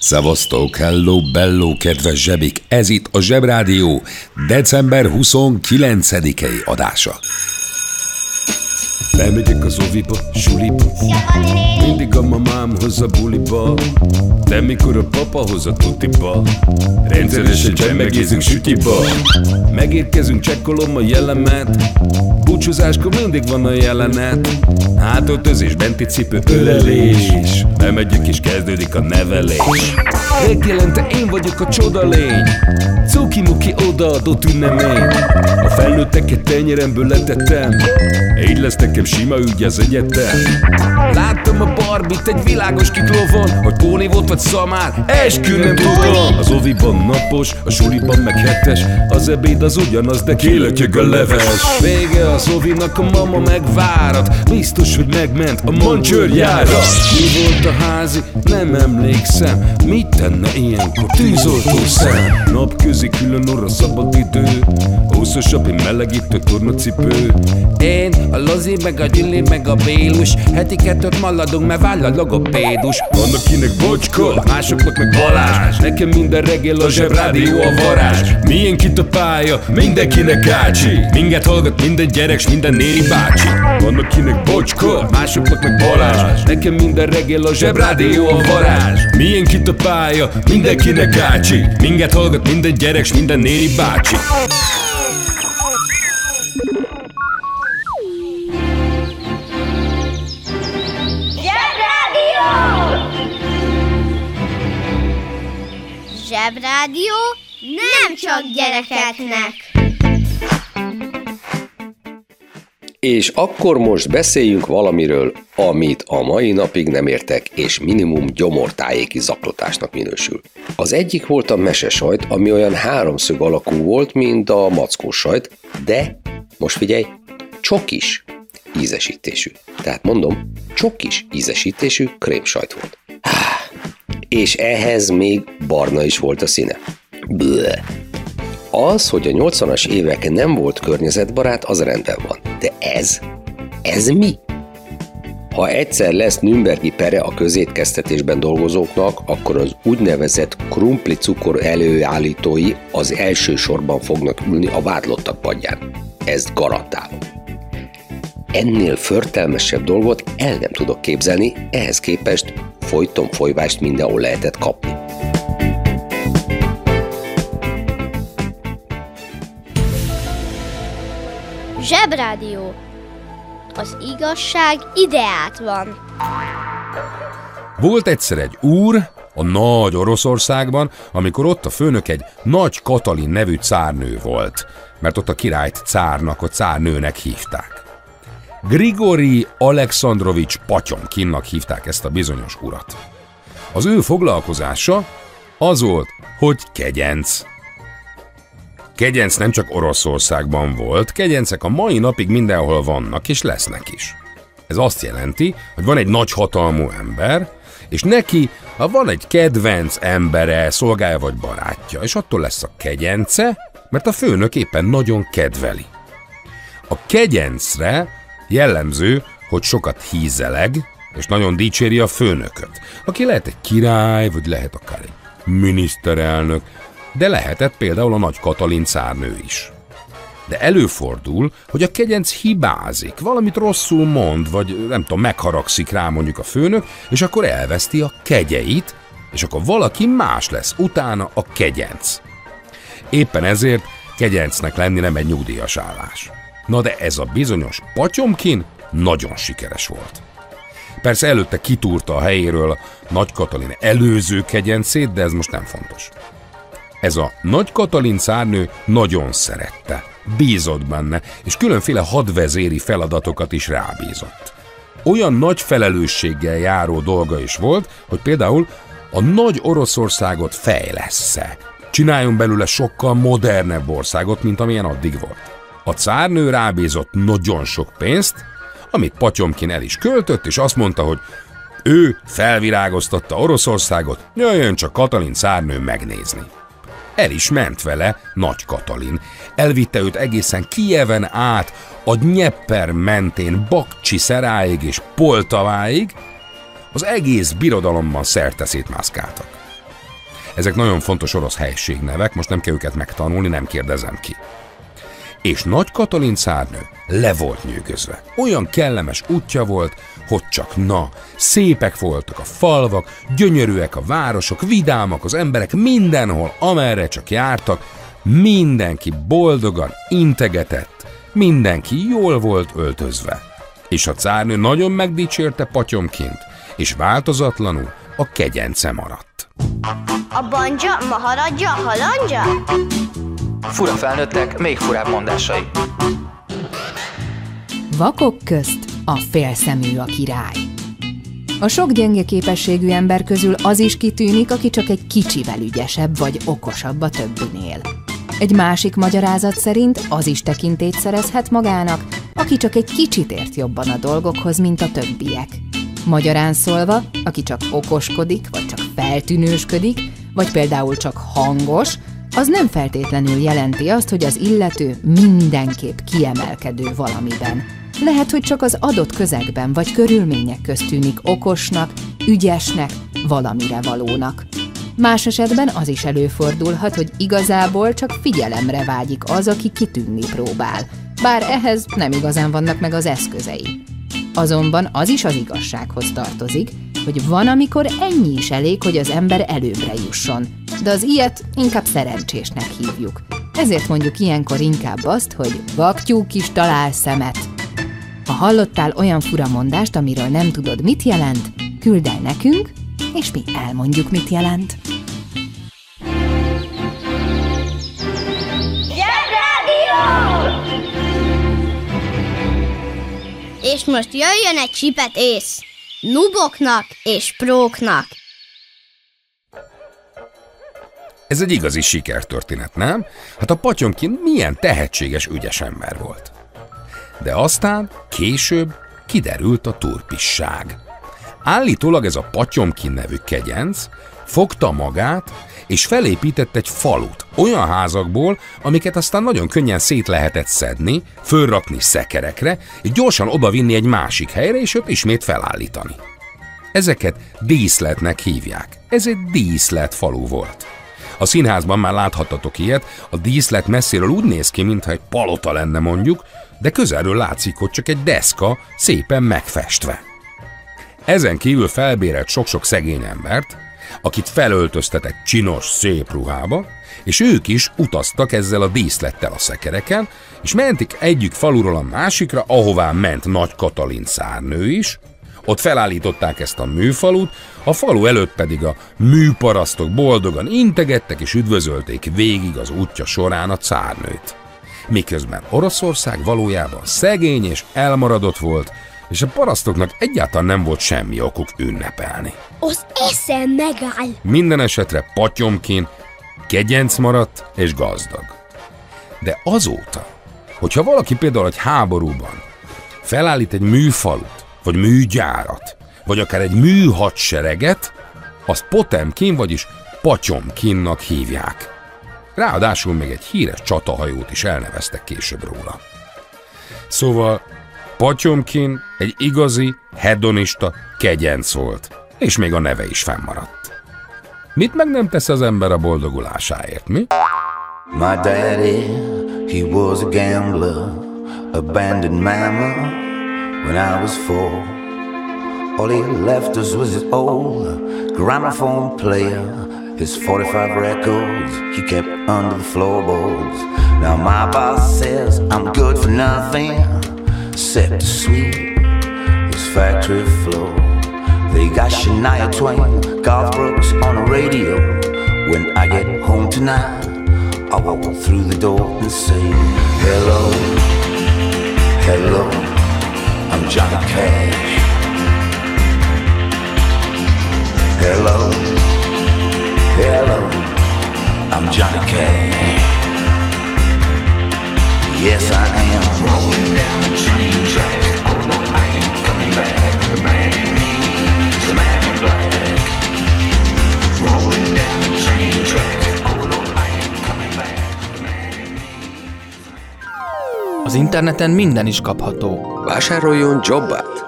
Szevasztok, hello, bello, kedves zsebik! Ez itt a Zsebrádió december 29-i adása. Lemegyek az oviba, suliba. Mindig a mamám hoz a buliba. De mikor a papa hoz a tutiba. Rendszeresen csemmegézünk sütiba. Megérkezünk, csekkolom a jellemet. Búcsúzáskor mindig van a jelenet. Hátöltözés, benti cipő, ölelés. Bemegyünk és kezdődik a nevelés Megjelente én vagyok a csoda lény. Cuki-muki odaadott ünnemény. A felnőtteket tenyeremből letettem. Így lesz nekem sima ügy az egyetem. Láttam a barbit egy világos kiklovon Hogy Póni volt vagy szamár, eskü nem tudom Az oviban napos, a suliban meg hetes. Az ebéd az ugyanaz, de kilötyög a leves. Vége az ovinak, a mama megvárat. Biztos, hogy megment a mancsőrjára Mi volt a házi? Nem emlékszem. Mit tenne ilyenkor tűzoltó szem? Napközi külön orra szabad idő. Húszosabb, én melegítő tornacipő. Én, a Lozi, meg a Gyüli, meg a Bélus. Heti kettőt maladunk, mert váll a logopédus. Van akinek bocska, másoknak meg Balázs. Nekem minden reggel a zsebrádió a varázs. Milyen kit a pálya, mindenkinek ácsi. Minket hallgat minden gyerek, s minden néri bácsi. Van akinek bocska, másoknak meg Balázs. Nekem minden reggel a zsebrádió a varázs. Milyen kit a pálya, mindenkinek ácsi Minket hallgat minden gyerek, s minden néri bácsi. Zsebrádió? Nem csak gyerekeknek. És akkor most beszéljünk valamiről, amit a mai napig nem értek, és minimum gyomortájéki zaklatásnak minősül. Az egyik volt a mesesajt, ami olyan háromszög alakú volt, mint a mackós sajt, de, most figyelj, csokis ízesítésű. Tehát mondom, csokis ízesítésű krémsajt volt. És ehhez még barna is volt a színe. Bleh. Az, hogy a 80-as évek nem volt környezetbarát, az rendben van. De ez? Ez mi? Ha egyszer lesz Nürnbergi pere a közétkeztetésben dolgozóknak, akkor az úgynevezett krumpli cukor előállítói az első sorban fognak ülni a vádlottak padján. Ezt garantálom. Ennél förtelmesebb dolgot el nem tudok képzelni, ehhez képest folyton folyvást mindenhol lehetett kapni. Zsebrádió. Az igazság ideát van. Volt egyszer egy úr, a nagy Oroszországban, amikor ott a főnök egy nagy Katalin nevű cárnő volt, mert ott a királyt cárnak, a cárnőnek hívták. Grigori Alexandrovics Patyomkinnak hívták ezt a bizonyos urat. Az ő foglalkozása az volt, hogy kegyenc. Kegyenc nem csak Oroszországban volt, kegyencek a mai napig mindenhol vannak és lesznek is. Ez azt jelenti, hogy van egy nagy hatalmú ember, és neki, ha van egy kedvenc embere, szolgája vagy barátja, és attól lesz a kegyence, mert a főnök éppen nagyon kedveli. A kegyencre jellemző, hogy sokat hízeleg, és nagyon dicséri a főnököt, aki lehet egy király, vagy lehet akár egy miniszterelnök, de lehetett például a nagy Katalin cárnő is. De előfordul, hogy a kegyenc hibázik, valamit rosszul mond, vagy nem tudom, megharagszik rá mondjuk a főnök, és akkor elveszti a kegyeit, és akkor valaki más lesz utána a kegyenc. Éppen ezért kegyencnek lenni nem egy nyugdíjas állás. Na de ez a bizonyos Patyomkin nagyon sikeres volt. Persze előtte kitúrta a helyéről Nagy Katalin előző kegyencét, de ez most nem fontos. Ez a Nagy Katalin szárnő nagyon szerette, bízott benne, és különféle hadvezéri feladatokat is rábízott. Olyan nagy felelősséggel járó dolga is volt, hogy például a nagy Oroszországot fejlessze, csináljon belőle sokkal modernebb országot, mint amilyen addig volt. A cárnő rábízott nagyon sok pénzt, amit Patyomkin el is költött, és azt mondta, hogy ő felvirágoztatta Oroszországot, jöjjön csak Katalin cárnő megnézni. El is ment vele Nagy Katalin. Elvitte őt egészen Kijeven át, a Nyepper mentén Bakcsi szeráig és Poltaváig, az egész birodalomban szerte szétmászkáltak. Ezek nagyon fontos orosz helységnevek, most nem kell őket megtanulni, nem kérdezem ki. És Nagy Katalin szárnő le volt nyűgözve. Olyan kellemes útja volt, hogy csak na, szépek voltak a falvak, gyönyörűek a városok, vidámak az emberek mindenhol, amerre csak jártak, mindenki boldogan integetett, mindenki jól volt öltözve. És a cárnő nagyon megdicsérte patyomként, és változatlanul a kegyence maradt. A banja, maharadja, halandja? Fura felnőttek, még furább mondásai. Vakok közt a félszemű a király. A sok gyenge képességű ember közül az is kitűnik, aki csak egy kicsivel ügyesebb vagy okosabb a többinél. Egy másik magyarázat szerint az is tekintét szerezhet magának, aki csak egy kicsit ért jobban a dolgokhoz, mint a többiek. Magyarán szólva, aki csak okoskodik, vagy csak feltűnősködik, vagy például csak hangos, az nem feltétlenül jelenti azt, hogy az illető mindenképp kiemelkedő valamiben. Lehet, hogy csak az adott közegben vagy körülmények közt tűnik okosnak, ügyesnek, valamire valónak. Más esetben az is előfordulhat, hogy igazából csak figyelemre vágyik az, aki kitűnni próbál, bár ehhez nem igazán vannak meg az eszközei. Azonban az is az igazsághoz tartozik, hogy van, amikor ennyi is elég, hogy az ember előbbre jusson. De az ilyet inkább szerencsésnek hívjuk. Ezért mondjuk ilyenkor inkább azt, hogy vaktyúk is talál szemet. Ha hallottál olyan fura mondást, amiről nem tudod, mit jelent, küld el nekünk, és mi elmondjuk, mit jelent. És most jöjjön egy csipet ész. Nuboknak és próknak. Ez egy igazi sikertörténet, nem? Hát a Patyomkin milyen tehetséges, ügyes ember volt. De aztán, később kiderült a turpisság. Állítólag ez a Patyomkin nevű kegyenc fogta magát, és felépített egy falut olyan házakból, amiket aztán nagyon könnyen szét lehetett szedni, fölrakni szekerekre, és gyorsan odavinni egy másik helyre, és ott ismét felállítani. Ezeket díszletnek hívják. Ez egy díszlet falu volt. A színházban már láthattatok ilyet, a díszlet messziről úgy néz ki, mintha egy palota lenne mondjuk, de közelről látszik, hogy csak egy deszka szépen megfestve. Ezen kívül felbérelt sok-sok szegény embert, akit felöltöztetett csinos, szép ruhába, és ők is utaztak ezzel a díszlettel a szekereken, és mentik egyik faluról a másikra, ahová ment Nagy Katalin szárnő is, ott felállították ezt a műfalut, a falu előtt pedig a műparasztok boldogan integettek és üdvözölték végig az útja során a cárnőt. Miközben Oroszország valójában szegény és elmaradott volt, és a parasztoknak egyáltalán nem volt semmi okuk ünnepelni. Az eszem megáll. Minden esetre patyomkin kegyenc maradt és gazdag. De azóta, hogyha valaki például egy háborúban felállít egy műfalut, vagy műgyárat, vagy akár egy műhadsereget, azt Potemkin, vagyis Patyomkinnak hívják. Ráadásul még egy híres csatahajót is elneveztek később róla. Szóval Patyomkin egy igazi, hedonista kegyenc volt, és még a neve is fennmaradt. Mit meg nem tesz az ember a boldogulásáért, mi? My daddy, he was a gambler, abandoned mama when I was four. All he left us was his old gramophone player, his 45 records he kept under the floorboards. Now my boss says I'm good for nothing except to sweep this factory floor. They got Shania Twain, Garth Brooks on the radio. When I get home tonight, I walk through the door and say, Hello, hello, I'm Johnny Cash. Hello, hello, I'm Johnny Cash. Yes, I am. Rolling down the train tracks. Oh no, I ain't coming back. The man in me is the man in black. Rolling down the train tracks. Oh no, I ain't coming back. The man in me. Az interneten minden is kapható. Vásároljon jobbát!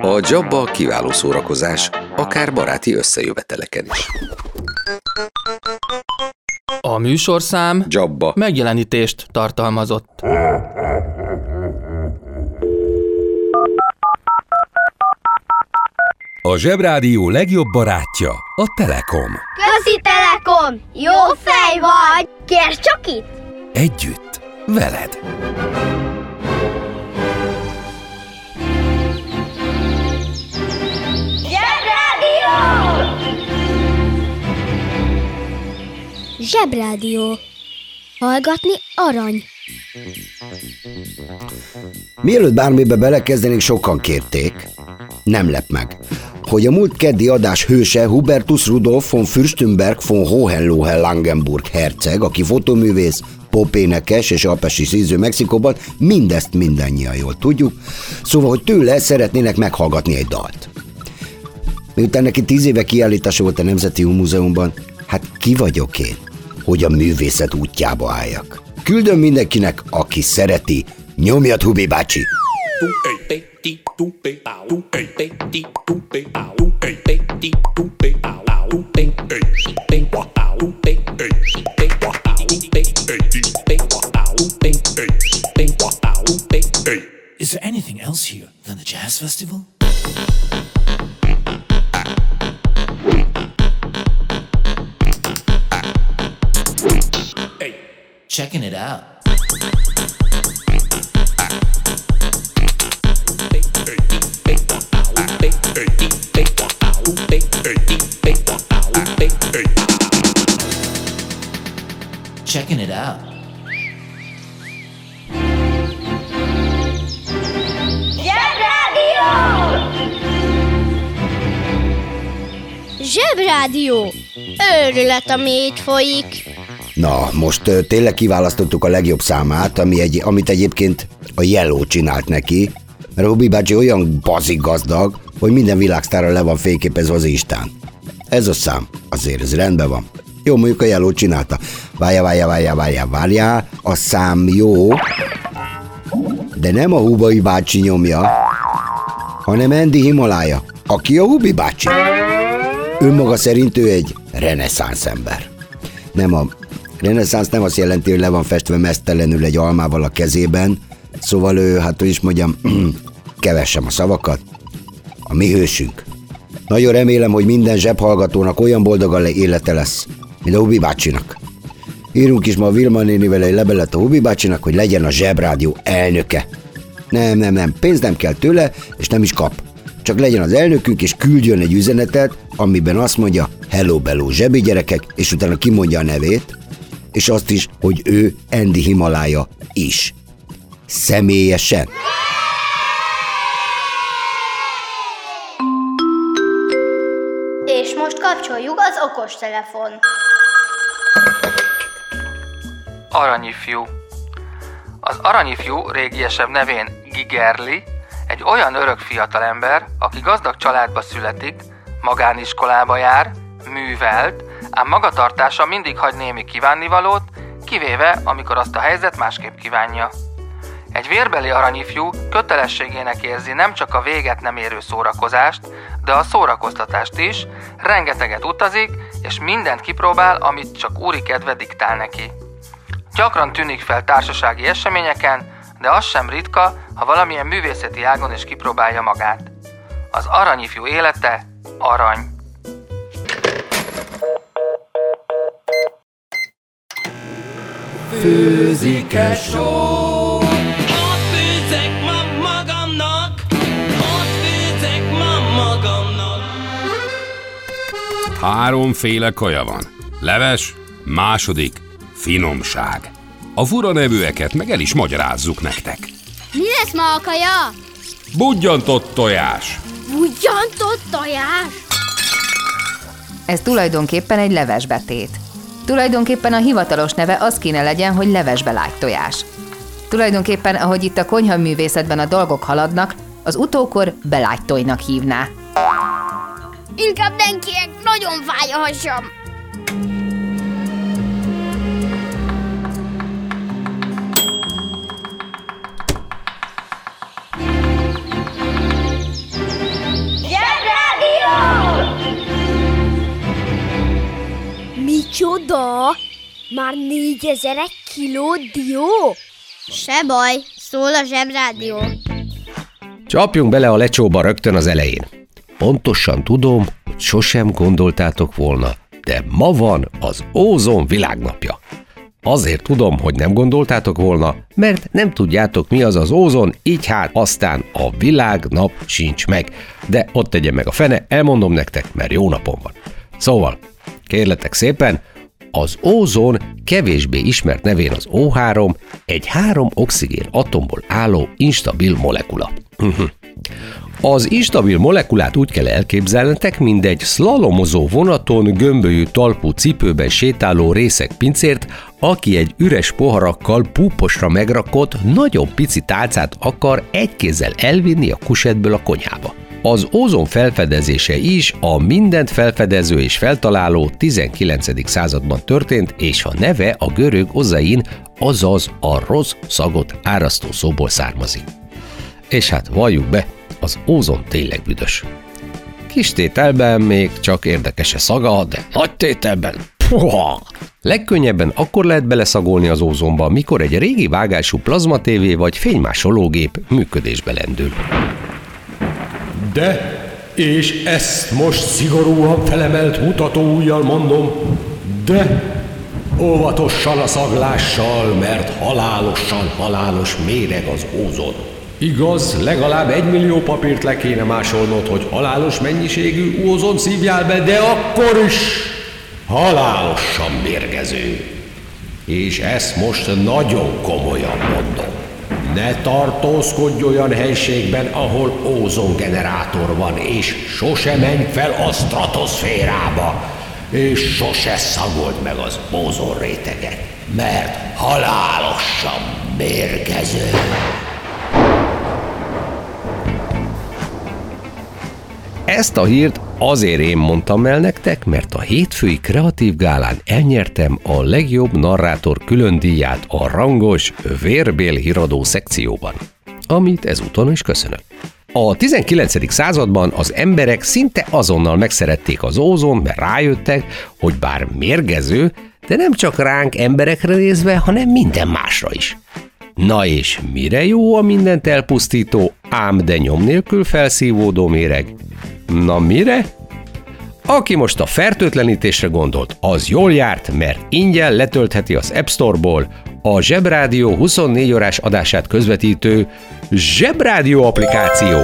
A Jabba kiváló szórakozás, akár baráti összejöveteleken is. A műsorszám Jabba. megjelenítést tartalmazott. A Zsebrádió legjobb barátja a Telekom. Közi Telekom! Jó fej vagy! Kérd csak itt! Együtt, veled. Zsebrádió. Hallgatni arany. Mielőtt bármibe belekezdenék, sokan kérték, nem lep meg, hogy a múlt keddi adás hőse Hubertus Rudolf von Fürstenberg von Hohenlohe-Langenburg herceg, aki fotoművész, popénekes és alpesi szíző Mexikóban, mindezt mindannyian jól tudjuk, szóval, hogy tőle szeretnének meghallgatni egy dalt. Miután neki tíz éve kiállítása volt a Nemzeti Múzeumban, hát ki vagyok én, hogy a művészet útjába álljak. Küldöm mindenkinek, aki szereti, nyomjad Hubi bácsi! Is there anything else here than the jazz festival? Checking it out. Checking it out. Zsebrádió! Zsebrádió. Őrület, ami így folyik. Na, most ö, tényleg kiválasztottuk a legjobb számát, ami egy, amit egyébként a Yellow csinált neki, mert Robi bácsi olyan bazik gazdag, hogy minden világsztára le van fényképezve az Instán. Ez a szám, azért ez rendben van. Jó, mondjuk a Yellow csinálta. Várja, várja, várja, várja, várja, a szám jó, de nem a Hubai bácsi nyomja, hanem Andy Himalája, aki a Hubi bácsi. Önmaga szerint ő egy reneszánsz ember. Nem a reneszánsz nem azt jelenti, hogy le van festve mesztelenül egy almával a kezében, szóval ő, hát hogy is mondjam, kevessem a szavakat, a mi hősünk. Nagyon remélem, hogy minden zsebhallgatónak olyan boldog a élete lesz, mint a Hubi bácsinak. Írunk is ma a Vilma nénivel egy levelet a Hubi bácsinak, hogy legyen a zsebrádió elnöke. Nem, nem, nem, pénzt nem kell tőle, és nem is kap. Csak legyen az elnökünk, és küldjön egy üzenetet, amiben azt mondja, hello, bello, zsebi gyerekek, és utána kimondja a nevét, és azt is, hogy ő Andy Himalája is. Személyesen. És most kapcsoljuk az okostelefon. Aranyifjú. Az aranyifjú régiesebb nevén Gigerli egy olyan örök fiatalember, aki gazdag családba születik, magániskolába jár, művelt, ám magatartása mindig hagy némi kívánnivalót, kivéve, amikor azt a helyzet másképp kívánja. Egy vérbeli aranyifjú kötelességének érzi nem csak a véget nem érő szórakozást, de a szórakoztatást is, rengeteget utazik, és mindent kipróbál, amit csak úri kedve diktál neki. Gyakran tűnik fel társasági eseményeken, de az sem ritka, ha valamilyen művészeti ágon is kipróbálja magát. Az aranyifjú élete arany. Főzike só Ott főzek ma magamnak Ott főzek ma magamnak Háromféle kaja van. Leves, második, finomság. A fura nevűeket meg el is magyarázzuk nektek. Mi lesz ma a kaja? Budjantott tojás, Ugyantott tojás? Ez tulajdonképpen egy levesbetét. Tulajdonképpen a hivatalos neve az kéne legyen, hogy levesbe tojás. Tulajdonképpen, ahogy itt a konyhaművészetben a dolgok haladnak, az utókor belágytojnak hívná. Inkább nenkiek, nagyon fáj a hasam. Micsoda? Már négyezer egy kiló dió? Se baj, szól a zsebrádió. Csapjunk bele a lecsóba rögtön az elején. Pontosan tudom, hogy sosem gondoltátok volna, de ma van az ózon világnapja. Azért tudom, hogy nem gondoltátok volna, mert nem tudjátok mi az az ózon, így hát aztán a világnap sincs meg. De ott tegye meg a fene, elmondom nektek, mert jó napom van. Szóval, kérletek szépen, az ózon kevésbé ismert nevén az O3 egy három oxigén atomból álló instabil molekula. Az instabil molekulát úgy kell elképzelnetek, mint egy szlalomozó vonaton gömbölyű talpú cipőben sétáló részek pincért, aki egy üres poharakkal púposra megrakott, nagyon pici tálcát akar egy kézzel elvinni a kusetből a konyhába. Az ózon felfedezése is a mindent felfedező és feltaláló 19. században történt, és a neve a görög ozain, azaz a rossz szagot árasztó szóból származik. És hát valljuk be, az ózon tényleg büdös. Kis tételben még csak érdekes a szaga, de nagy tételben Puha! Legkönnyebben akkor lehet beleszagolni az ózonba, mikor egy régi vágású plazmatévé vagy fénymásológép működésbe lendül. De, és ezt most szigorúan felemelt mutatóujjal mondom, de óvatosan a szaglással, mert halálosan halálos méreg az ózon. Igaz, legalább egy millió papírt le kéne másolnod, hogy halálos mennyiségű ózon szívjál be, de akkor is halálosan mérgező. És ezt most nagyon komolyan mondom. Ne tartózkodj olyan helységben, ahol ózongenerátor van, és sose menj fel a stratoszférába, és sose szagold meg az ózon réteget, mert halálosan mérgező. Ezt a hírt azért én mondtam el nektek, mert a hétfői kreatív gálán elnyertem a legjobb narrátor külön díját a rangos vérbél híradó szekcióban, amit ezúton is köszönök. A 19. században az emberek szinte azonnal megszerették az ózon, mert rájöttek, hogy bár mérgező, de nem csak ránk emberekre nézve, hanem minden másra is. Na és mire jó a mindent elpusztító, ám de nyom nélkül felszívódó méreg? Na mire? Aki most a fertőtlenítésre gondolt, az jól járt, mert ingyen letöltheti az App Store-ból a Zsebrádió 24 órás adását közvetítő Zsebrádió applikáció.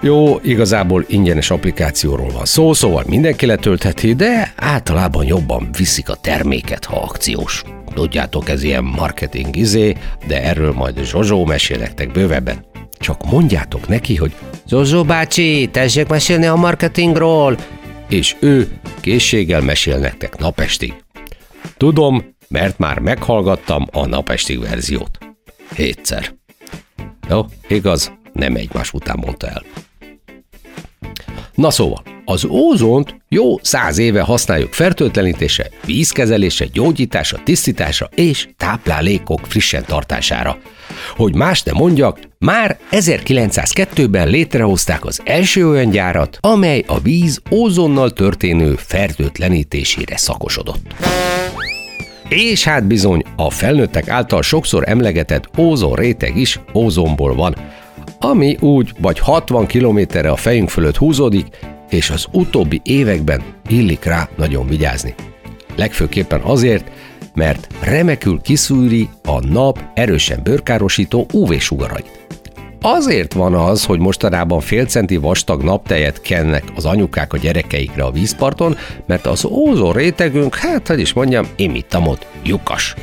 Jó, igazából ingyenes applikációról van szó, szóval mindenki letöltheti, de általában jobban viszik a terméket, ha akciós. Tudjátok, ez ilyen marketing izé, de erről majd Zsozsó mesél nektek bővebben. Csak mondjátok neki, hogy Zsozsó bácsi, tessék mesélni a marketingról, és ő készséggel mesél nektek napestig. Tudom, mert már meghallgattam a napestig verziót. Hétszer. Jó, igaz, nem egymás után mondta el. Na szóval, az ózont jó száz éve használjuk fertőtlenítése, vízkezelése, gyógyítása, tisztítása és táplálékok frissen tartására. Hogy más ne mondjak, már 1902-ben létrehozták az első olyan gyárat, amely a víz ózonnal történő fertőtlenítésére szakosodott. És hát bizony, a felnőttek által sokszor emlegetett ózon réteg is ózonból van, ami úgy vagy 60 kilométerre a fejünk fölött húzódik, és az utóbbi években illik rá nagyon vigyázni. Legfőképpen azért, mert remekül kiszűri a nap erősen bőrkárosító UV-sugarait. Azért van az, hogy mostanában fél centi vastag naptejet kennek az anyukák a gyerekeikre a vízparton, mert az ózon rétegünk, hát hogy is mondjam, imittamot lyukas.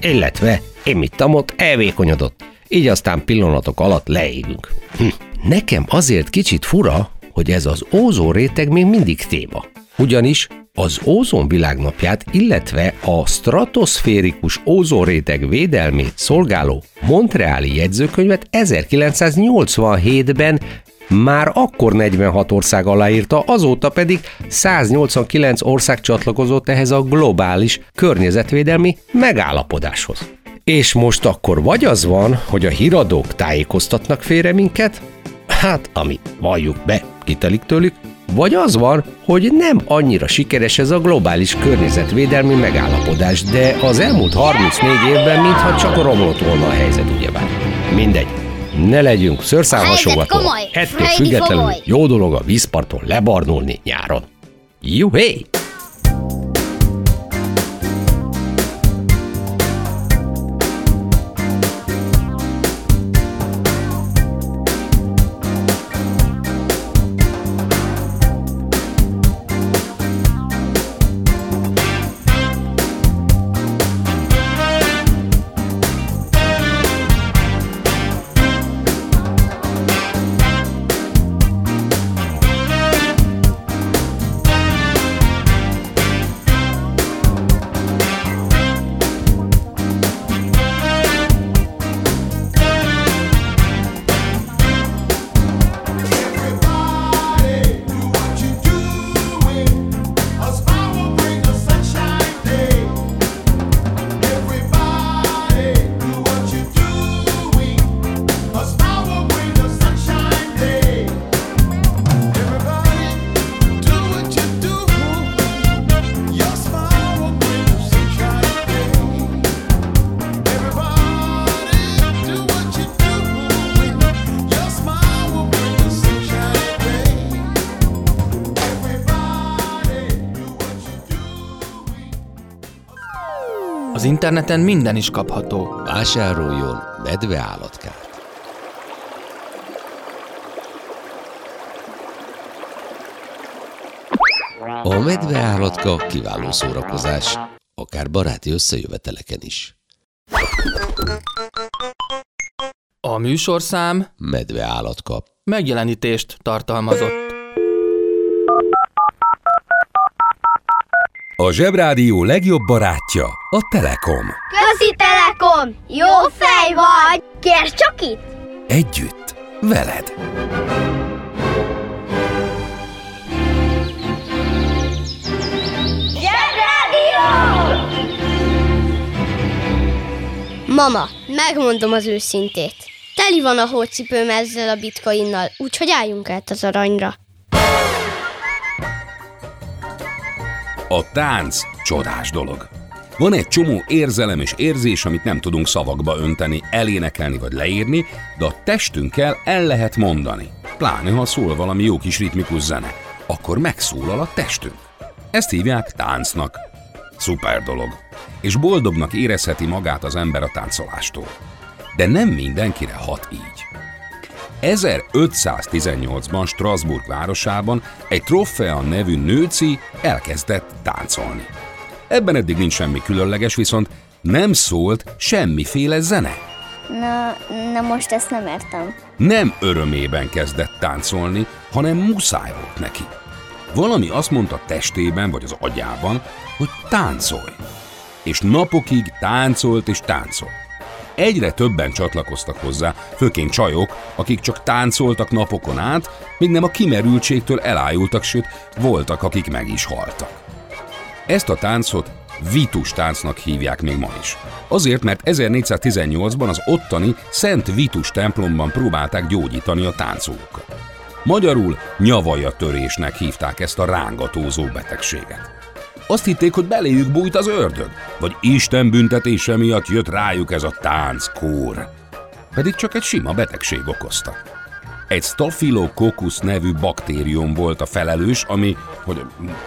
Illetve imittamot elvékonyodott, így aztán pillanatok alatt leégünk. Hm. Nekem azért kicsit fura, hogy ez az ózon réteg még mindig téma. Ugyanis az ózon világnapját, illetve a stratoszférikus ózonréteg védelmét szolgáló Montreali jegyzőkönyvet 1987-ben már akkor 46 ország aláírta, azóta pedig 189 ország csatlakozott ehhez a globális környezetvédelmi megállapodáshoz. És most akkor vagy az van, hogy a híradók tájékoztatnak félre minket, hát ami valljuk be, kitelik tőlük, vagy az van, hogy nem annyira sikeres ez a globális környezetvédelmi megállapodás, de az elmúlt 34 évben mintha csak romlott volna a helyzet, ugyebár. Mindegy, ne legyünk szőrszálhasogató. Ettől függetlenül jó dolog a vízparton lebarnulni nyáron. Juhé! Interneten minden is kapható. Vásároljon medve állatkát. A medve állatka kiváló szórakozás, akár baráti összejöveteleken is. A műsorszám Medve állatka. megjelenítést tartalmazott. A Zsebrádió legjobb barátja a Telekom. Közi Telekom! Jó fej vagy! Kérd csak itt! Együtt, veled. Zsebrádió! Mama, megmondom az őszintét. Teli van a hócipőm ezzel a bitcoinnal, úgyhogy álljunk át az aranyra. A tánc csodás dolog. Van egy csomó érzelem és érzés, amit nem tudunk szavakba önteni, elénekelni vagy leírni, de a testünkkel el lehet mondani. Pláne, ha szól valami jó kis ritmikus zene. Akkor megszólal a testünk. Ezt hívják táncnak. Szuper dolog. És boldognak érezheti magát az ember a táncolástól. De nem mindenkire hat így. 1518-ban Strasbourg városában egy Trofea nevű nőci elkezdett táncolni. Ebben eddig nincs semmi különleges, viszont nem szólt semmiféle zene. Na, na most ezt nem értem. Nem örömében kezdett táncolni, hanem muszáj volt neki. Valami azt mondta testében vagy az agyában, hogy táncolj. És napokig táncolt és táncolt. Egyre többen csatlakoztak hozzá, főként csajok, akik csak táncoltak napokon át, míg nem a kimerültségtől elájultak, sőt, voltak, akik meg is haltak. Ezt a táncot Vitus táncnak hívják még ma is. Azért, mert 1418-ban az ottani Szent Vitus templomban próbálták gyógyítani a táncolókat. Magyarul nyavaja törésnek hívták ezt a rángatózó betegséget. Azt hitték, hogy beléjük bújt az ördög, vagy Isten büntetése miatt jött rájuk ez a tánckór. Pedig csak egy sima betegség okozta. Egy Staphylococcus nevű baktérium volt a felelős, ami, hogy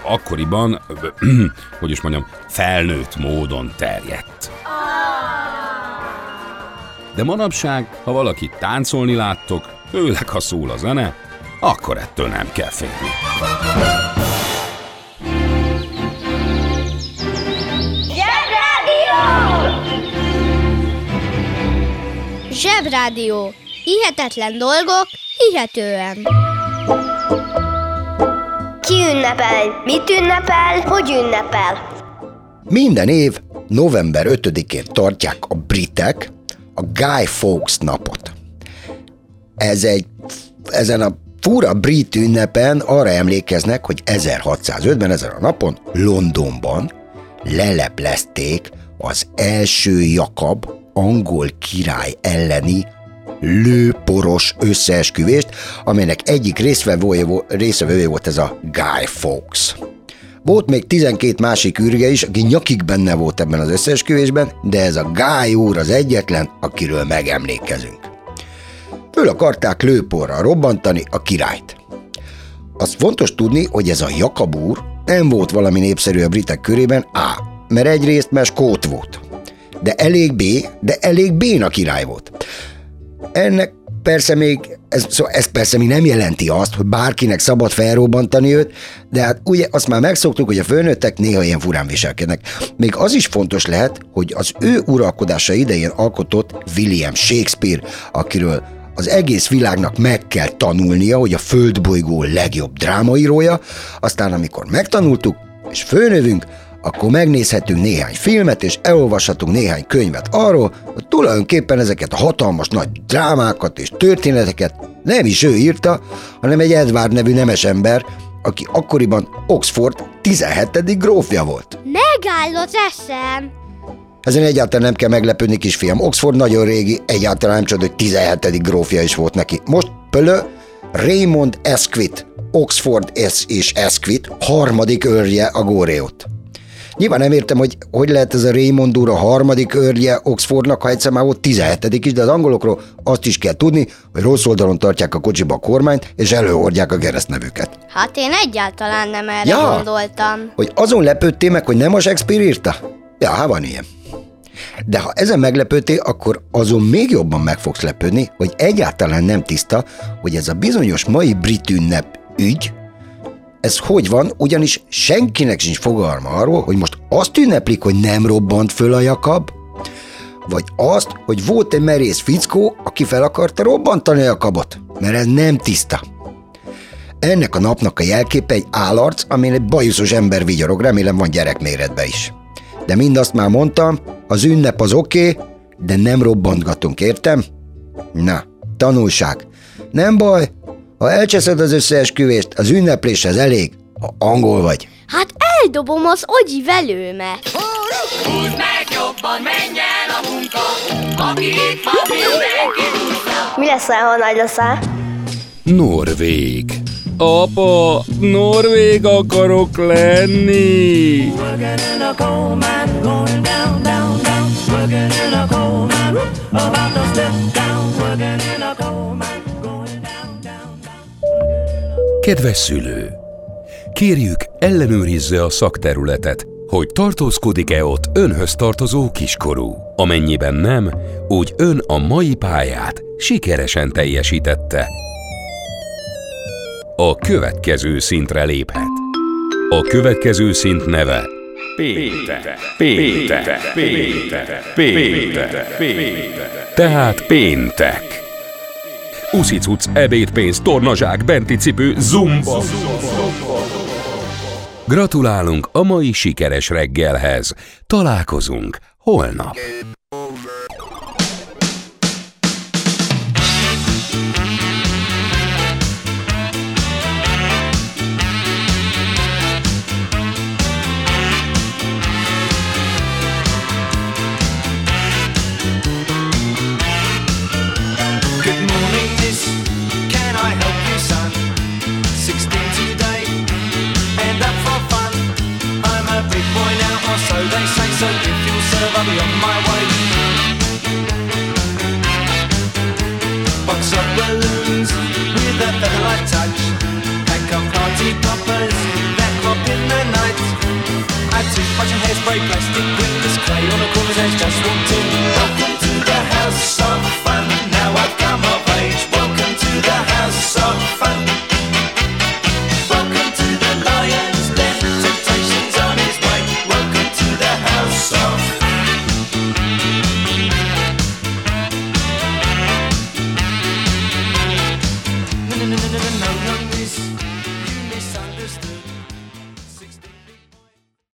akkoriban, hogy is mondjam, felnőtt módon terjedt. De manapság, ha valaki táncolni láttok, főleg ha szól a zene, akkor ettől nem kell félni. Zsebrádió. Hihetetlen dolgok, hihetően. Ki ünnepel? Mit ünnepel? Hogy ünnepel? Minden év november 5-én tartják a britek a Guy Fawkes napot. Ez egy, ezen a fura brit ünnepen arra emlékeznek, hogy 1605-ben ezen a napon Londonban leleplezték az első Jakab angol király elleni lőporos összeesküvést, amelynek egyik részvevője volt ez a Guy Fawkes. Volt még 12 másik űrge is, aki nyakig benne volt ebben az összeesküvésben, de ez a Guy úr az egyetlen, akiről megemlékezünk. Föl akarták lőporra robbantani a királyt. Az fontos tudni, hogy ez a Jakab úr nem volt valami népszerű a britek körében, A. Mert egyrészt mert skót volt. De elég B, de elég béna király volt. Ennek persze még, ez, szóval ez persze még nem jelenti azt, hogy bárkinek szabad felrobbantani őt, de hát ugye azt már megszoktuk, hogy a főnőttek néha ilyen furán viselkednek. Még az is fontos lehet, hogy az ő uralkodása idején alkotott William Shakespeare, akiről az egész világnak meg kell tanulnia, hogy a földbolygó legjobb drámaírója, aztán amikor megtanultuk, és főnövünk, akkor megnézhetünk néhány filmet, és elolvashatunk néhány könyvet arról, hogy tulajdonképpen ezeket a hatalmas nagy drámákat és történeteket nem is ő írta, hanem egy Edward nevű nemes ember, aki akkoriban Oxford 17. grófja volt. Megáll az eszem! Ezen egyáltalán nem kell meglepődni, kisfiam. Oxford nagyon régi, egyáltalán nem csoda, hogy 17. grófja is volt neki. Most pölö Raymond Esquit, Oxford S és Esquit harmadik őrje a Góreót. Nyilván nem értem, hogy hogy lehet ez a Raymond úr a harmadik őrje Oxfordnak, ha egyszer már volt 17 is, de az angolokról azt is kell tudni, hogy rossz oldalon tartják a kocsiba a kormányt, és előhordják a keresztnevüket. Hát én egyáltalán nem erre Ja. gondoltam. Hogy azon lepődtél meg, hogy nem a Shakespeare írta? Ja, hát van ilyen. De ha ezen meglepődtél, akkor azon még jobban meg fogsz lepődni, hogy egyáltalán nem tiszta, hogy ez a bizonyos mai brit ünnep ügy, ez hogy van, ugyanis senkinek sincs fogalma arról, hogy most azt ünneplik, hogy nem robbant föl a Jakab, vagy azt, hogy volt egy merész fickó, aki fel akarta robbantani a Jakabot, mert ez nem tiszta. Ennek a napnak a jelképe egy állarc, amin egy bajuszos ember vigyorog, remélem van gyerekméretbe is. De mindazt már mondtam, az ünnep az oké, okay, de nem robbantgatunk, értem? Na, tanulság. Nem baj, ha elcseszed az összeesküvést, az ünnepléshez elég, ha angol vagy. Hát eldobom az ogyi velőmet. Húzd meg jobban, menj el a munka, aki itt van, mindenki. Mi leszel, ha nagy leszel? Norvég. Apa, norvég akarok lenni. About to step down. Working in a coal Kedves szülő! Kérjük, ellenőrizze a szakterületet, hogy tartózkodik-e ott önhöz tartozó kiskorú. Amennyiben nem, úgy ön a mai pályát sikeresen teljesítette. A következő szintre léphet. A következő szint neve Péter, Péter, Péter, Péter, Péter. Tehát péntek. Uszicuc, ebédpénz, tornazsák, benti cipő, zumba. Gratulálunk a mai sikeres reggelhez. Találkozunk holnap.